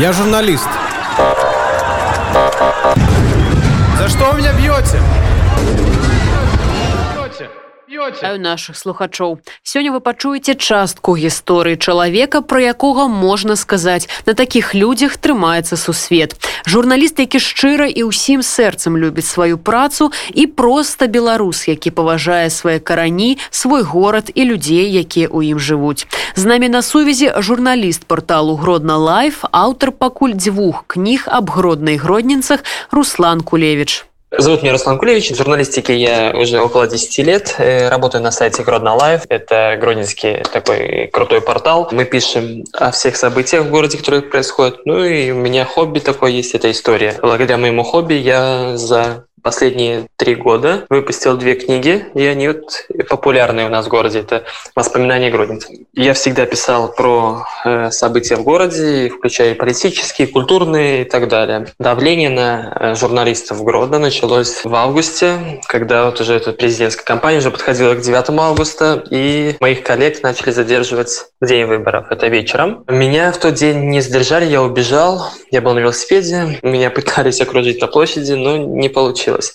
Я журналист. За что вы меня бьете? Вітаю наших слухачоў. Сёння вы пачуеце частку гісторыі чалавека, пра якога можна сказаць, на такіх людзях трымаецца сусвет. Журналіст, які шчыра і ўсім сэрцам любіць сваю працу і проста беларус, які паважае свае карані, свой горад і людзей, якія ў ім жывуць. З намі на сувязі журналіст порталу Гродна Лайф, аўтар пакуль дзвюх кніг аб гроднай гроднінцах Руслан Кулевич. Зовут меня Руслан Кулевич. В журналистике я уже около 10 лет. Э, работаю на сайте Гродно Life. Это гродненский такой крутой портал. Мы пишем о всех событиях в городе, которые происходят. Ну и у меня хобби такое есть, это история. Благодаря моему хобби я за последние три года выпустил две книги, и они вот популярные у нас в городе. Это «Воспоминания Гродницы». Я всегда писал про э, события в городе, включая политические, культурные и так далее. Давление на э, журналистов Грода началось в августе, когда вот уже эта президентская кампания уже подходила к 9 августа, и моих коллег начали задерживать в день выборов. Это вечером. Меня в тот день не задержали, я убежал. Я был на велосипеде. Меня пытались окружить на площади, но не получилось получилось.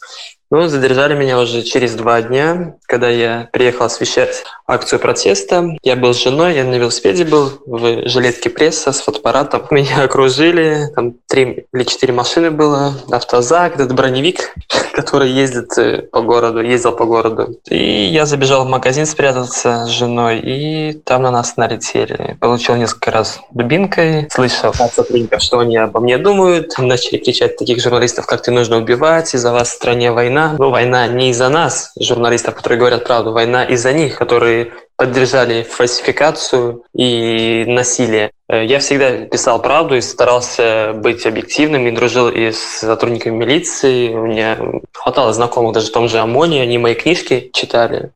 Ну, задержали меня уже через два дня, когда я приехал освещать акцию протеста. Я был с женой, я на велосипеде был, в жилетке пресса с фотоаппаратом. Меня окружили, там три или четыре машины было, автозак, этот броневик, который ездит э, по городу, ездил по городу. И я забежал в магазин спрятаться с женой, и там на нас налетели. Получил несколько раз дубинкой, слышал от сотрудников, что они обо мне думают. Начали кричать таких журналистов, как ты нужно убивать, из-за вас в стране война война, но война не из-за нас, журналистов, которые говорят правду, война из-за них, которые поддержали фальсификацию и насилие. Э, я всегда писал правду и старался быть объективным и дружил и с сотрудниками милиции. У меня хватало знакомых даже в том же ОМОНе, они мои книжки читали.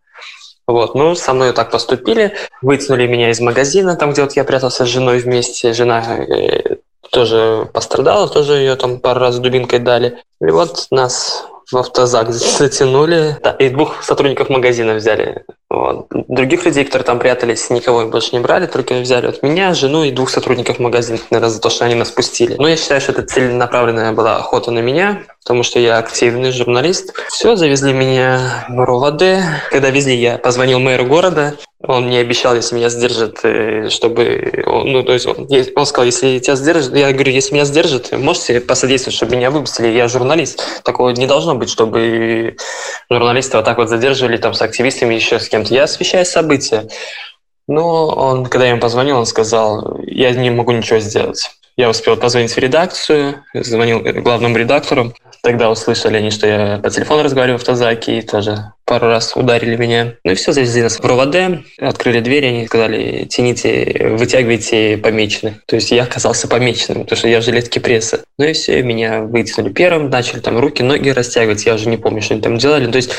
Вот, ну, со мной так поступили, вытянули меня из магазина, там, где вот я прятался с женой вместе. Жена э, тоже пострадала, тоже ее там пару раз дубинкой дали. И вот нас в автозак затянули. Да, и двух сотрудников магазина взяли. Вот. Других людей, которые там прятались, никого больше не брали, только взяли от меня, жену и двух сотрудников магазина, наверное, за то, что они нас пустили. Но я считаю, что это целенаправленная была охота на меня, потому что я активный журналист. Все, завезли меня в РОВД. Когда везли, я позвонил мэру города, он мне обещал, если меня сдержит, э, чтобы... Ну, то есть он, он сказал, если тебя сдержит... Я говорю, если меня сдержит, можете посодействовать, чтобы меня выпустили? Я журналист. Такого не должно быть, чтобы журналисты вот так вот задерживали там с активистами, еще с кем-то. Я освещаю события. Но он, когда я ему позвонил, он сказал, я не могу ничего сделать. Я успел позвонить в редакцию, звонил главному редактору. Тогда услышали они, что я по телефону разговариваю в Тазаке, и тоже пару раз ударили меня. Ну и все, завезли нас в РОВД, открыли двери, они сказали, тяните, вытягивайте помеченных. То есть я оказался помеченным, потому что я в жилетке пресса. Ну и все, меня вытянули первым, начали там руки, ноги растягивать, я уже не помню, что они там делали. То есть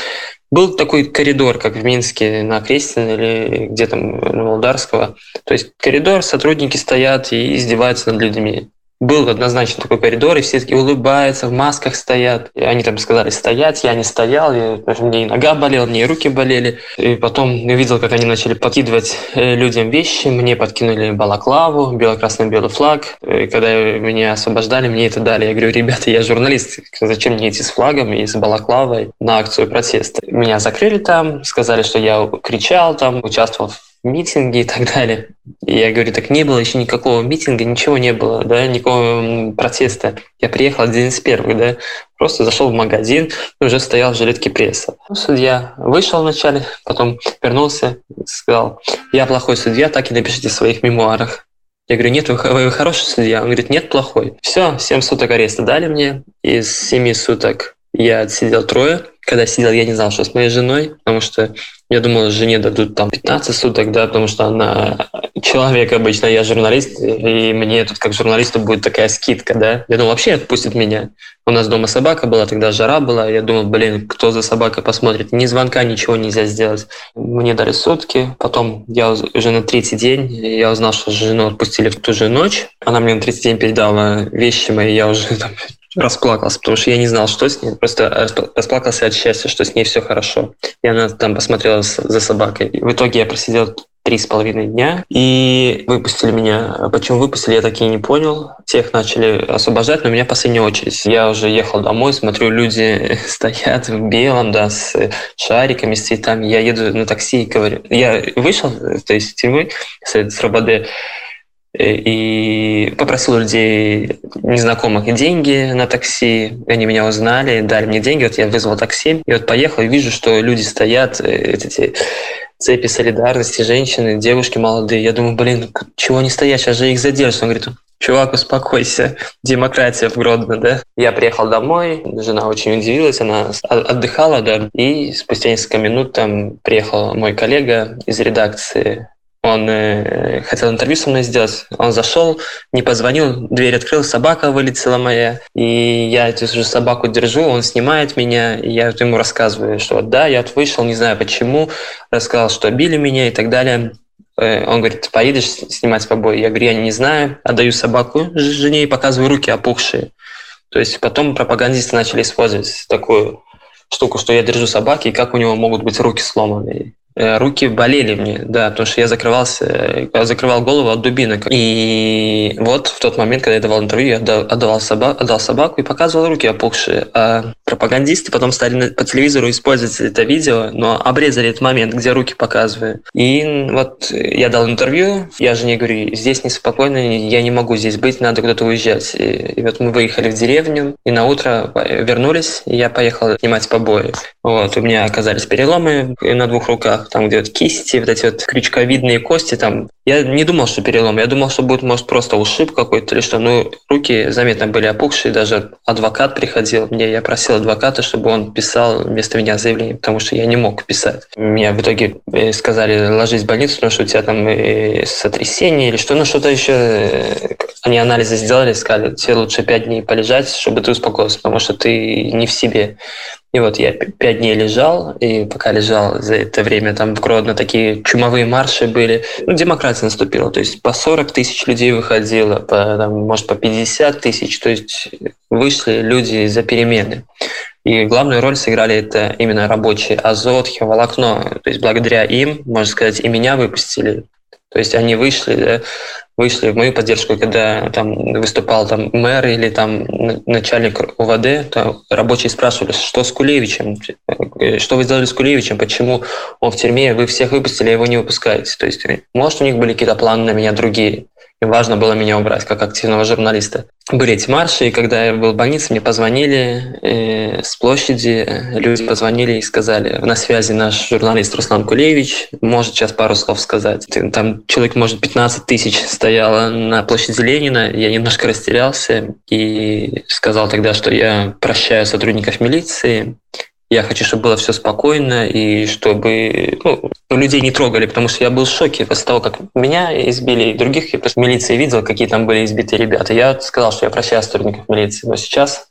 был такой коридор, как в Минске на Крестин или где там на Молдарского. То есть коридор, сотрудники стоят и издеваются над людьми был однозначно такой коридор, и все таки улыбаются, в масках стоят. И они там сказали стоять, я не стоял, я, мне и нога болела, мне и руки болели. И потом я видел, как они начали подкидывать э, людям вещи, мне подкинули балаклаву, бело-красно-белый флаг. И когда меня освобождали, мне это дали. Я говорю, ребята, я журналист, зачем мне идти с флагом и с балаклавой на акцию протеста? Меня закрыли там, сказали, что я кричал там, участвовал в митинги и так далее. И я говорю, так не было еще никакого митинга, ничего не было, да, никакого протеста. Я приехал один из первых, да, просто зашел в магазин и уже стоял в жилетке пресса. Ну, судья вышел вначале, потом вернулся сказал, я плохой судья, так и напишите в своих мемуарах. Я говорю, нет, вы хороший судья. Он говорит, нет, плохой. Все, 7 суток ареста дали мне. Из 7 суток я отсидел трое. Когда сидел, я не знал, что с моей женой, потому что я думал, жене дадут там 15 суток, да, потому что она человек обычно, я журналист, и мне тут как журналисту будет такая скидка, да. Я думал, вообще отпустит меня. У нас дома собака была, тогда жара была. Я думал, блин, кто за собакой посмотрит? Ни звонка, ничего нельзя сделать. Мне дали сутки. Потом я уже на третий день, я узнал, что жену отпустили в ту же ночь. Она мне на третий день передала вещи мои, я уже там расплакался, потому что я не знал, что с ней. Просто расплакался от счастья, что с ней все хорошо. И она там посмотрела за собакой. И в итоге я просидел три с половиной дня. И выпустили меня. Почему выпустили, я так и не понял. Всех начали освобождать, но меня в последнюю очередь. Я уже ехал домой, смотрю, люди стоят в белом, да, с шариками, с цветами. Я еду на такси и говорю... Я вышел, то есть тюрьмы, с, с РОБД, и попросил людей незнакомых деньги на такси. Они меня узнали, дали мне деньги. Вот я вызвал такси. И вот поехал и вижу, что люди стоят, э, эти цепи солидарности, женщины, девушки молодые. Я думаю, блин, чего они стоят? Сейчас же их задержат. Он говорит, чувак, успокойся, демократия в Гродно, да? Я приехал домой, жена очень удивилась, она отдыхала, да, и спустя несколько минут там приехал мой коллега из редакции он э, хотел интервью со мной сделать. Он зашел, не позвонил, дверь открыл, собака вылетела моя. И я эту же собаку держу, он снимает меня, и я ему рассказываю, что да, я вышел, не знаю почему, рассказал, что били меня и так далее. Э, он говорит, поедешь снимать побои? Я говорю, я не знаю. Отдаю собаку жене и показываю руки опухшие. То есть потом пропагандисты начали использовать такую штуку, что я держу собаки, и как у него могут быть руки сломаны. Э, руки болели мне, да, потому что я закрывался, я закрывал голову от дубинок. И вот в тот момент, когда я давал интервью, я отдавал, собак, отдал собаку и показывал руки опухшие. А пропагандисты потом стали по телевизору использовать это видео, но обрезали этот момент, где руки показываю. И вот я дал интервью, я жене говорю, здесь неспокойно, я не могу здесь быть, надо куда-то уезжать. И, и вот мы выехали в деревню, и на утро вернулись, и я поехал снимать побои. Вот, у меня оказались переломы на двух руках, там где вот кисти, вот эти вот крючковидные кости там. Я не думал, что перелом, я думал, что будет, может, просто ушиб какой-то или что. Ну, руки заметно были опухшие, даже адвокат приходил мне, я просил адвоката, чтобы он писал вместо меня заявление, потому что я не мог писать. Мне в итоге э, сказали, ложись в больницу, потому что у тебя там э, сотрясение или что, ну что-то еще. Э, они анализы сделали, сказали, тебе лучше пять дней полежать, чтобы ты успокоился, потому что ты не в себе. И вот я пять дней лежал, и пока лежал за это время там в Гродно такие чумовые марши были. Ну, демократия наступила, то есть по 40 тысяч людей выходило, по, там, может, по 50 тысяч, то есть вышли люди за перемены. И главную роль сыграли это именно рабочие Азот, Хеволокно. То есть благодаря им, можно сказать, и меня выпустили. То есть они вышли, да, вышли в мою поддержку, когда там выступал там мэр или там начальник УВД, то рабочие спрашивали, что с Кулевичем, что вы сделали с Кулевичем, почему он в тюрьме, вы всех выпустили, а его не выпускаете. То есть, может, у них были какие-то планы на меня другие. Им важно было меня убрать как активного журналиста. Были эти марши, и когда я был в больнице, мне позвонили э, с площади, люди позвонили и сказали, на связи наш журналист Руслан Кулевич, может сейчас пару слов сказать. Там человек, может, 15 тысяч стояло на площади Ленина, я немножко растерялся и сказал тогда, что я прощаю сотрудников милиции, я хочу, чтобы было все спокойно и чтобы ну, людей не трогали, потому что я был в шоке после того, как меня избили и других. Я просто в милиции видел, какие там были избитые ребята. Я сказал, что я прощаю сотрудников милиции. Но сейчас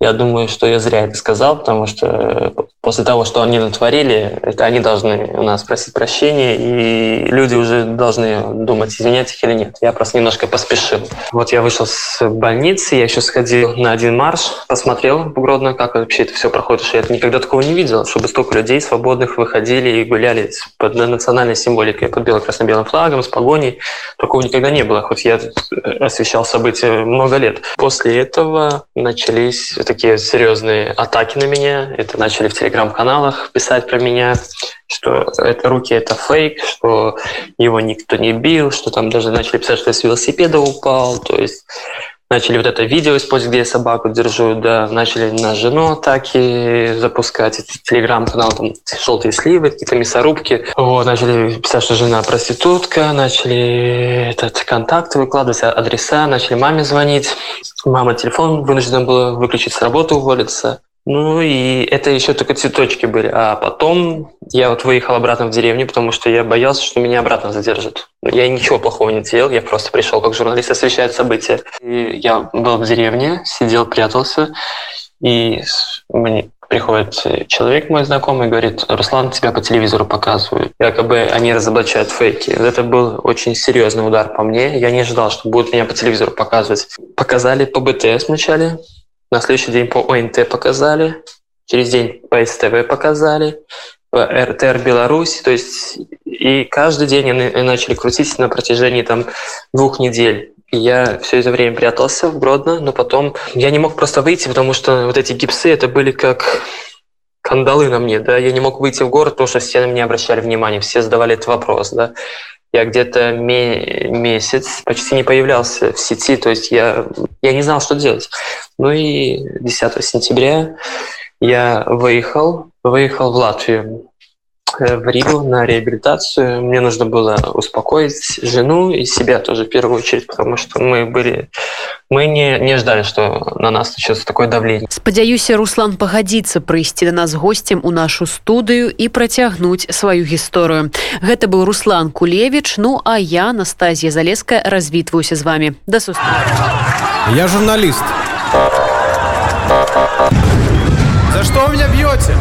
я думаю, что я зря это сказал, потому что после того, что они натворили, это они должны у нас просить прощения, и люди уже должны думать, извинять их или нет. Я просто немножко поспешил. Вот я вышел с больницы, я еще сходил на один марш, посмотрел в Гродно, как вообще это все проходит, что я никогда такого не видел, чтобы столько людей свободных выходили и гуляли под национальной символикой, под бело-красно-белым флагом, с погоней. Такого никогда не было, хоть я освещал события много лет. После этого начались такие серьезные атаки на меня. Это начали в телеграм-каналах писать про меня, что это руки это фейк, что его никто не бил, что там даже начали писать, что я с велосипеда упал. То есть начали вот это видео использовать, где я собаку держу, да, начали на жену атаки запускать, телеграм-канал, там, желтые сливы, какие-то мясорубки. Вот, начали писать, что жена проститутка, начали этот контакты выкладывать, адреса, начали маме звонить. Мама телефон вынуждена была выключить с работы, уволиться. Ну и это еще только цветочки были. А потом я вот выехал обратно в деревню, потому что я боялся, что меня обратно задержат. Я ничего плохого не делал, я просто пришел как журналист освещать события. И я был в деревне, сидел, прятался, и мне приходит человек мой знакомый и говорит, Руслан, тебя по телевизору показывают. Якобы они разоблачают фейки. Это был очень серьезный удар по мне. Я не ожидал, что будут меня по телевизору показывать. Показали по БТС вначале, на следующий день по ОНТ показали, через день по СТВ показали, по РТР Беларусь. То есть И каждый день они начали крутить на протяжении там двух недель. И я все это время прятался в Гродно, но потом я не мог просто выйти, потому что вот эти гипсы, это были как кандалы на мне, да, я не мог выйти в город, потому что все на меня обращали внимание, все задавали этот вопрос, да. Я где-то месяц почти не появлялся в сети, то есть я, я не знал, что делать. Ну и 10 сентября я выехал, выехал в Латвию Э, в Ригу на реабилитацию. Мне нужно было успокоить жену и себя тоже в первую очередь, потому что мы были мы не, не ждали, что на нас начнется такое давление. Спадзяюся, Руслан пагадзіцца прыйсці до нас гостем у нашу студыю і працягнуць сваю гісторыю. Гэта быў Руслан Кулевич, ну а я, Настазія Залеская, развітваюся з вами. Да сустрэчы. Я журналист. За что вы меня бьете?